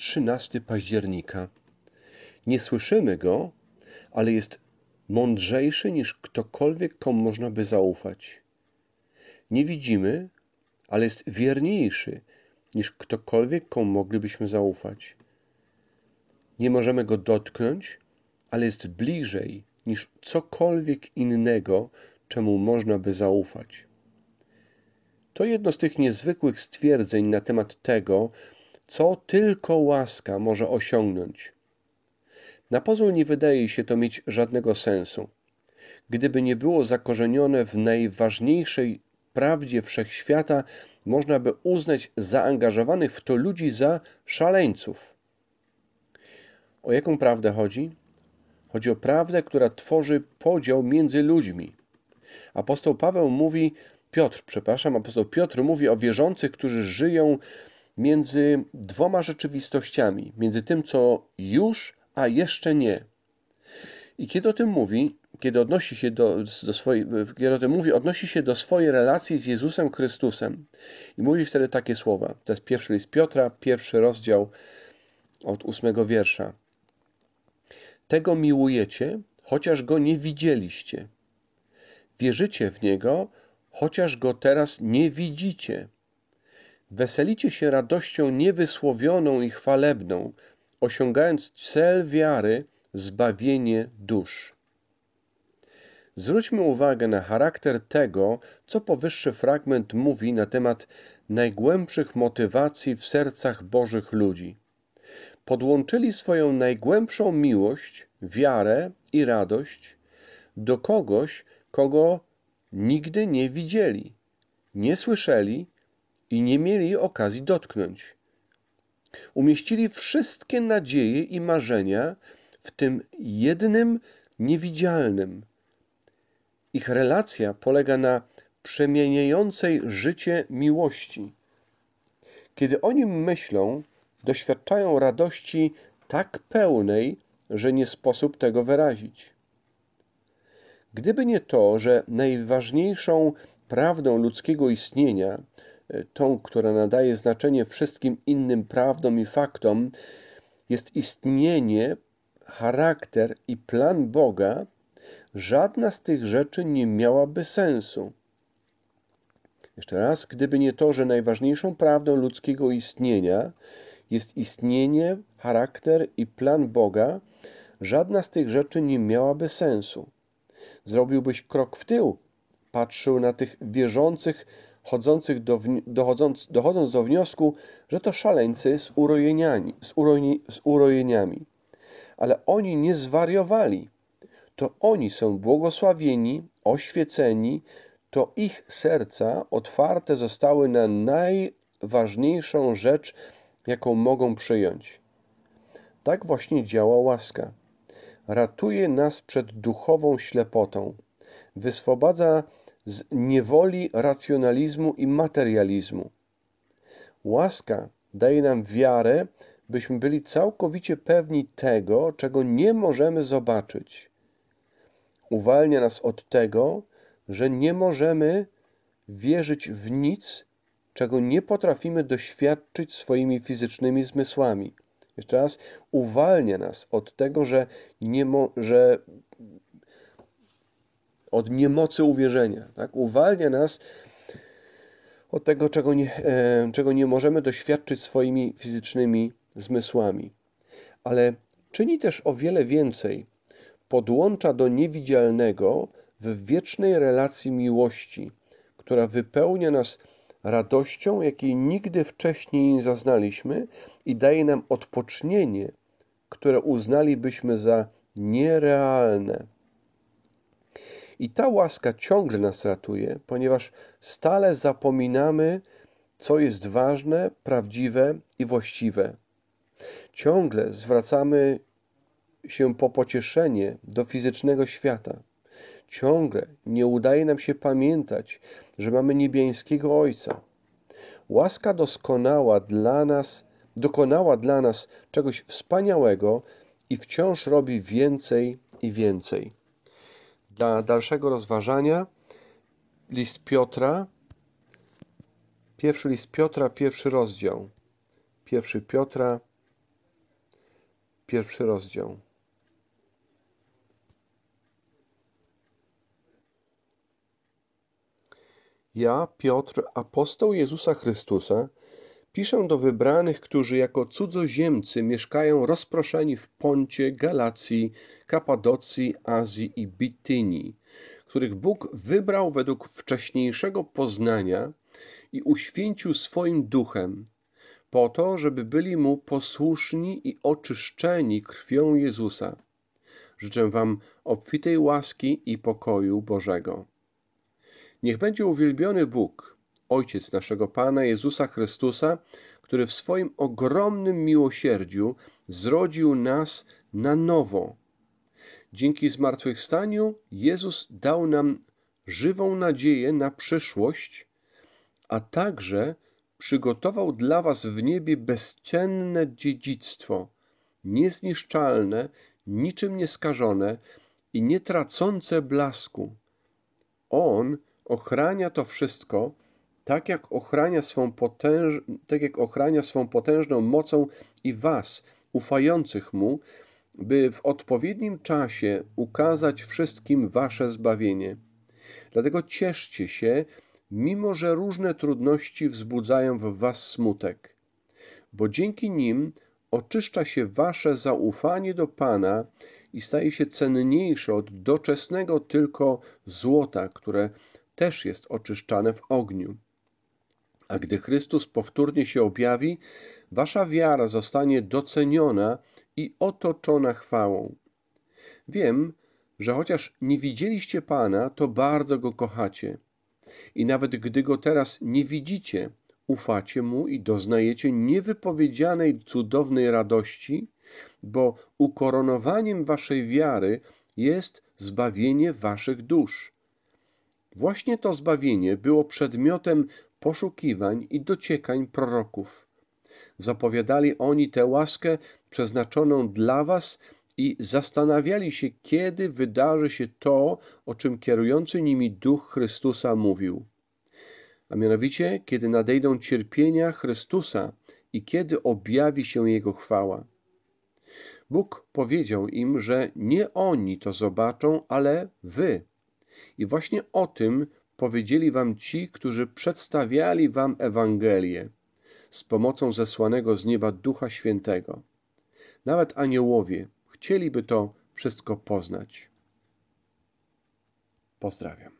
13 października. Nie słyszymy go, ale jest mądrzejszy niż ktokolwiek, komu można by zaufać. Nie widzimy, ale jest wierniejszy niż ktokolwiek, komu moglibyśmy zaufać. Nie możemy go dotknąć, ale jest bliżej niż cokolwiek innego, czemu można by zaufać. To jedno z tych niezwykłych stwierdzeń na temat tego, co tylko łaska może osiągnąć. Na pozór nie wydaje się to mieć żadnego sensu. Gdyby nie było zakorzenione w najważniejszej prawdzie wszechświata, można by uznać zaangażowanych w to ludzi za szaleńców. O jaką prawdę chodzi? Chodzi o prawdę, która tworzy podział między ludźmi. Apostoł Paweł mówi, Piotr, przepraszam, apostoł Piotr mówi o wierzących, którzy żyją między dwoma rzeczywistościami, między tym, co już, a jeszcze nie. I kiedy o tym mówi, kiedy odnosi się do, do swojej, kiedy o tym mówi, odnosi się do swojej relacji z Jezusem Chrystusem. I mówi wtedy takie słowa. To jest pierwszy list Piotra, pierwszy rozdział od ósmego wiersza. Tego miłujecie, chociaż go nie widzieliście. Wierzycie w niego, chociaż go teraz nie widzicie. Weselicie się radością niewysłowioną i chwalebną, osiągając cel wiary, zbawienie dusz. Zwróćmy uwagę na charakter tego, co powyższy fragment mówi na temat najgłębszych motywacji w sercach Bożych ludzi. Podłączyli swoją najgłębszą miłość, wiarę i radość do kogoś, kogo nigdy nie widzieli, nie słyszeli i nie mieli okazji dotknąć. Umieścili wszystkie nadzieje i marzenia w tym jednym niewidzialnym. Ich relacja polega na przemieniającej życie miłości. Kiedy o nim myślą, doświadczają radości tak pełnej, że nie sposób tego wyrazić. Gdyby nie to, że najważniejszą prawdą ludzkiego istnienia, tą, która nadaje znaczenie wszystkim innym prawdom i faktom, jest istnienie, charakter i plan Boga, żadna z tych rzeczy nie miałaby sensu. Jeszcze raz, gdyby nie to, że najważniejszą prawdą ludzkiego istnienia jest istnienie, charakter i plan Boga, żadna z tych rzeczy nie miałaby sensu. Zrobiłbyś krok w tył, patrzył na tych wierzących, do, dochodząc, dochodząc do wniosku, że to szaleńcy z urojeniami, z, urojeni, z urojeniami. Ale oni nie zwariowali. To oni są błogosławieni, oświeceni, to ich serca otwarte zostały na najważniejszą rzecz, jaką mogą przyjąć. Tak właśnie działa łaska. Ratuje nas przed duchową ślepotą, wyswobadza z niewoli racjonalizmu i materializmu. Łaska daje nam wiarę, byśmy byli całkowicie pewni tego, czego nie możemy zobaczyć. Uwalnia nas od tego, że nie możemy wierzyć w nic, czego nie potrafimy doświadczyć swoimi fizycznymi zmysłami. Jeszcze raz, uwalnia nas od tego, że, nie mo, że od niemocy uwierzenia. Tak? Uwalnia nas od tego, czego nie, e, czego nie możemy doświadczyć swoimi fizycznymi zmysłami. Ale czyni też o wiele więcej. Podłącza do niewidzialnego w wiecznej relacji miłości, która wypełnia nas radością, jakiej nigdy wcześniej nie zaznaliśmy i daje nam odpocznienie, które uznalibyśmy za nierealne. I ta łaska ciągle nas ratuje, ponieważ stale zapominamy, co jest ważne, prawdziwe i właściwe. Ciągle zwracamy się po pocieszenie do fizycznego świata. Ciągle nie udaje nam się pamiętać, że mamy niebiańskiego Ojca. Łaska doskonała dla nas, dokonała dla nas czegoś wspaniałego i wciąż robi więcej i więcej. Dla dalszego rozważania list Piotra, pierwszy list Piotra, pierwszy rozdział. Pierwszy Piotra, pierwszy rozdział. Ja, Piotr, apostoł Jezusa Chrystusa, piszę do wybranych, którzy jako cudzoziemcy mieszkają rozproszeni w Poncie, Galacji, Kapadocji, Azji i Bitynii, których Bóg wybrał według wcześniejszego poznania i uświęcił swoim duchem, po to, żeby byli mu posłuszni i oczyszczeni krwią Jezusa. Życzę Wam obfitej łaski i pokoju Bożego. Niech będzie uwielbiony Bóg, Ojciec naszego Pana Jezusa Chrystusa, który w swoim ogromnym miłosierdziu zrodził nas na nowo. Dzięki zmartwychwstaniu Jezus dał nam żywą nadzieję na przyszłość, a także przygotował dla Was w niebie bezcenne dziedzictwo, niezniszczalne, niczym nieskażone i nietracące blasku. On ochrania to wszystko, tak jak ochrania swą, potęż... tak jak ochrania swą potężną mocą i was, ufających Mu, by w odpowiednim czasie ukazać wszystkim wasze zbawienie. Dlatego cieszcie się, mimo że różne trudności wzbudzają w was smutek, bo dzięki nim oczyszcza się wasze zaufanie do Pana i staje się cenniejsze od doczesnego tylko złota, które też jest oczyszczane w ogniu. A gdy Chrystus powtórnie się objawi, wasza wiara zostanie doceniona i otoczona chwałą. Wiem, że chociaż nie widzieliście Pana, to bardzo Go kochacie. I nawet gdy Go teraz nie widzicie, ufacie Mu i doznajecie niewypowiedzianej, cudownej radości, bo ukoronowaniem waszej wiary jest zbawienie waszych dusz. Właśnie to zbawienie było przedmiotem poszukiwań i dociekań proroków. Zapowiadali oni tę łaskę przeznaczoną dla was i zastanawiali się, kiedy wydarzy się to, o czym kierujący nimi Duch Chrystusa mówił. A mianowicie, kiedy nadejdą cierpienia Chrystusa i kiedy objawi się Jego chwała. Bóg powiedział im, że nie oni to zobaczą, ale wy. I właśnie o tym powiedzieli wam ci, którzy przedstawiali wam Ewangelię z pomocą zesłanego z nieba Ducha Świętego. Nawet aniołowie chcieliby to wszystko poznać. Pozdrawiam.